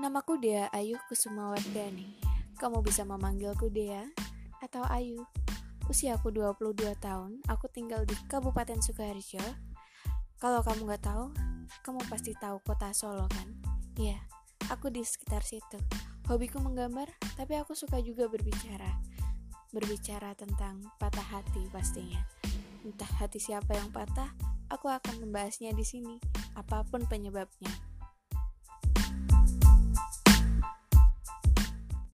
Namaku Dea Ayu Kusumawardani. Kamu bisa memanggilku Dea atau Ayu. Usiaku 22 tahun, aku tinggal di Kabupaten Sukoharjo. Kalau kamu nggak tahu, kamu pasti tahu kota Solo kan? Iya, aku di sekitar situ. Hobiku menggambar, tapi aku suka juga berbicara. Berbicara tentang patah hati pastinya. Entah hati siapa yang patah, aku akan membahasnya di sini, apa pun penyebabnya.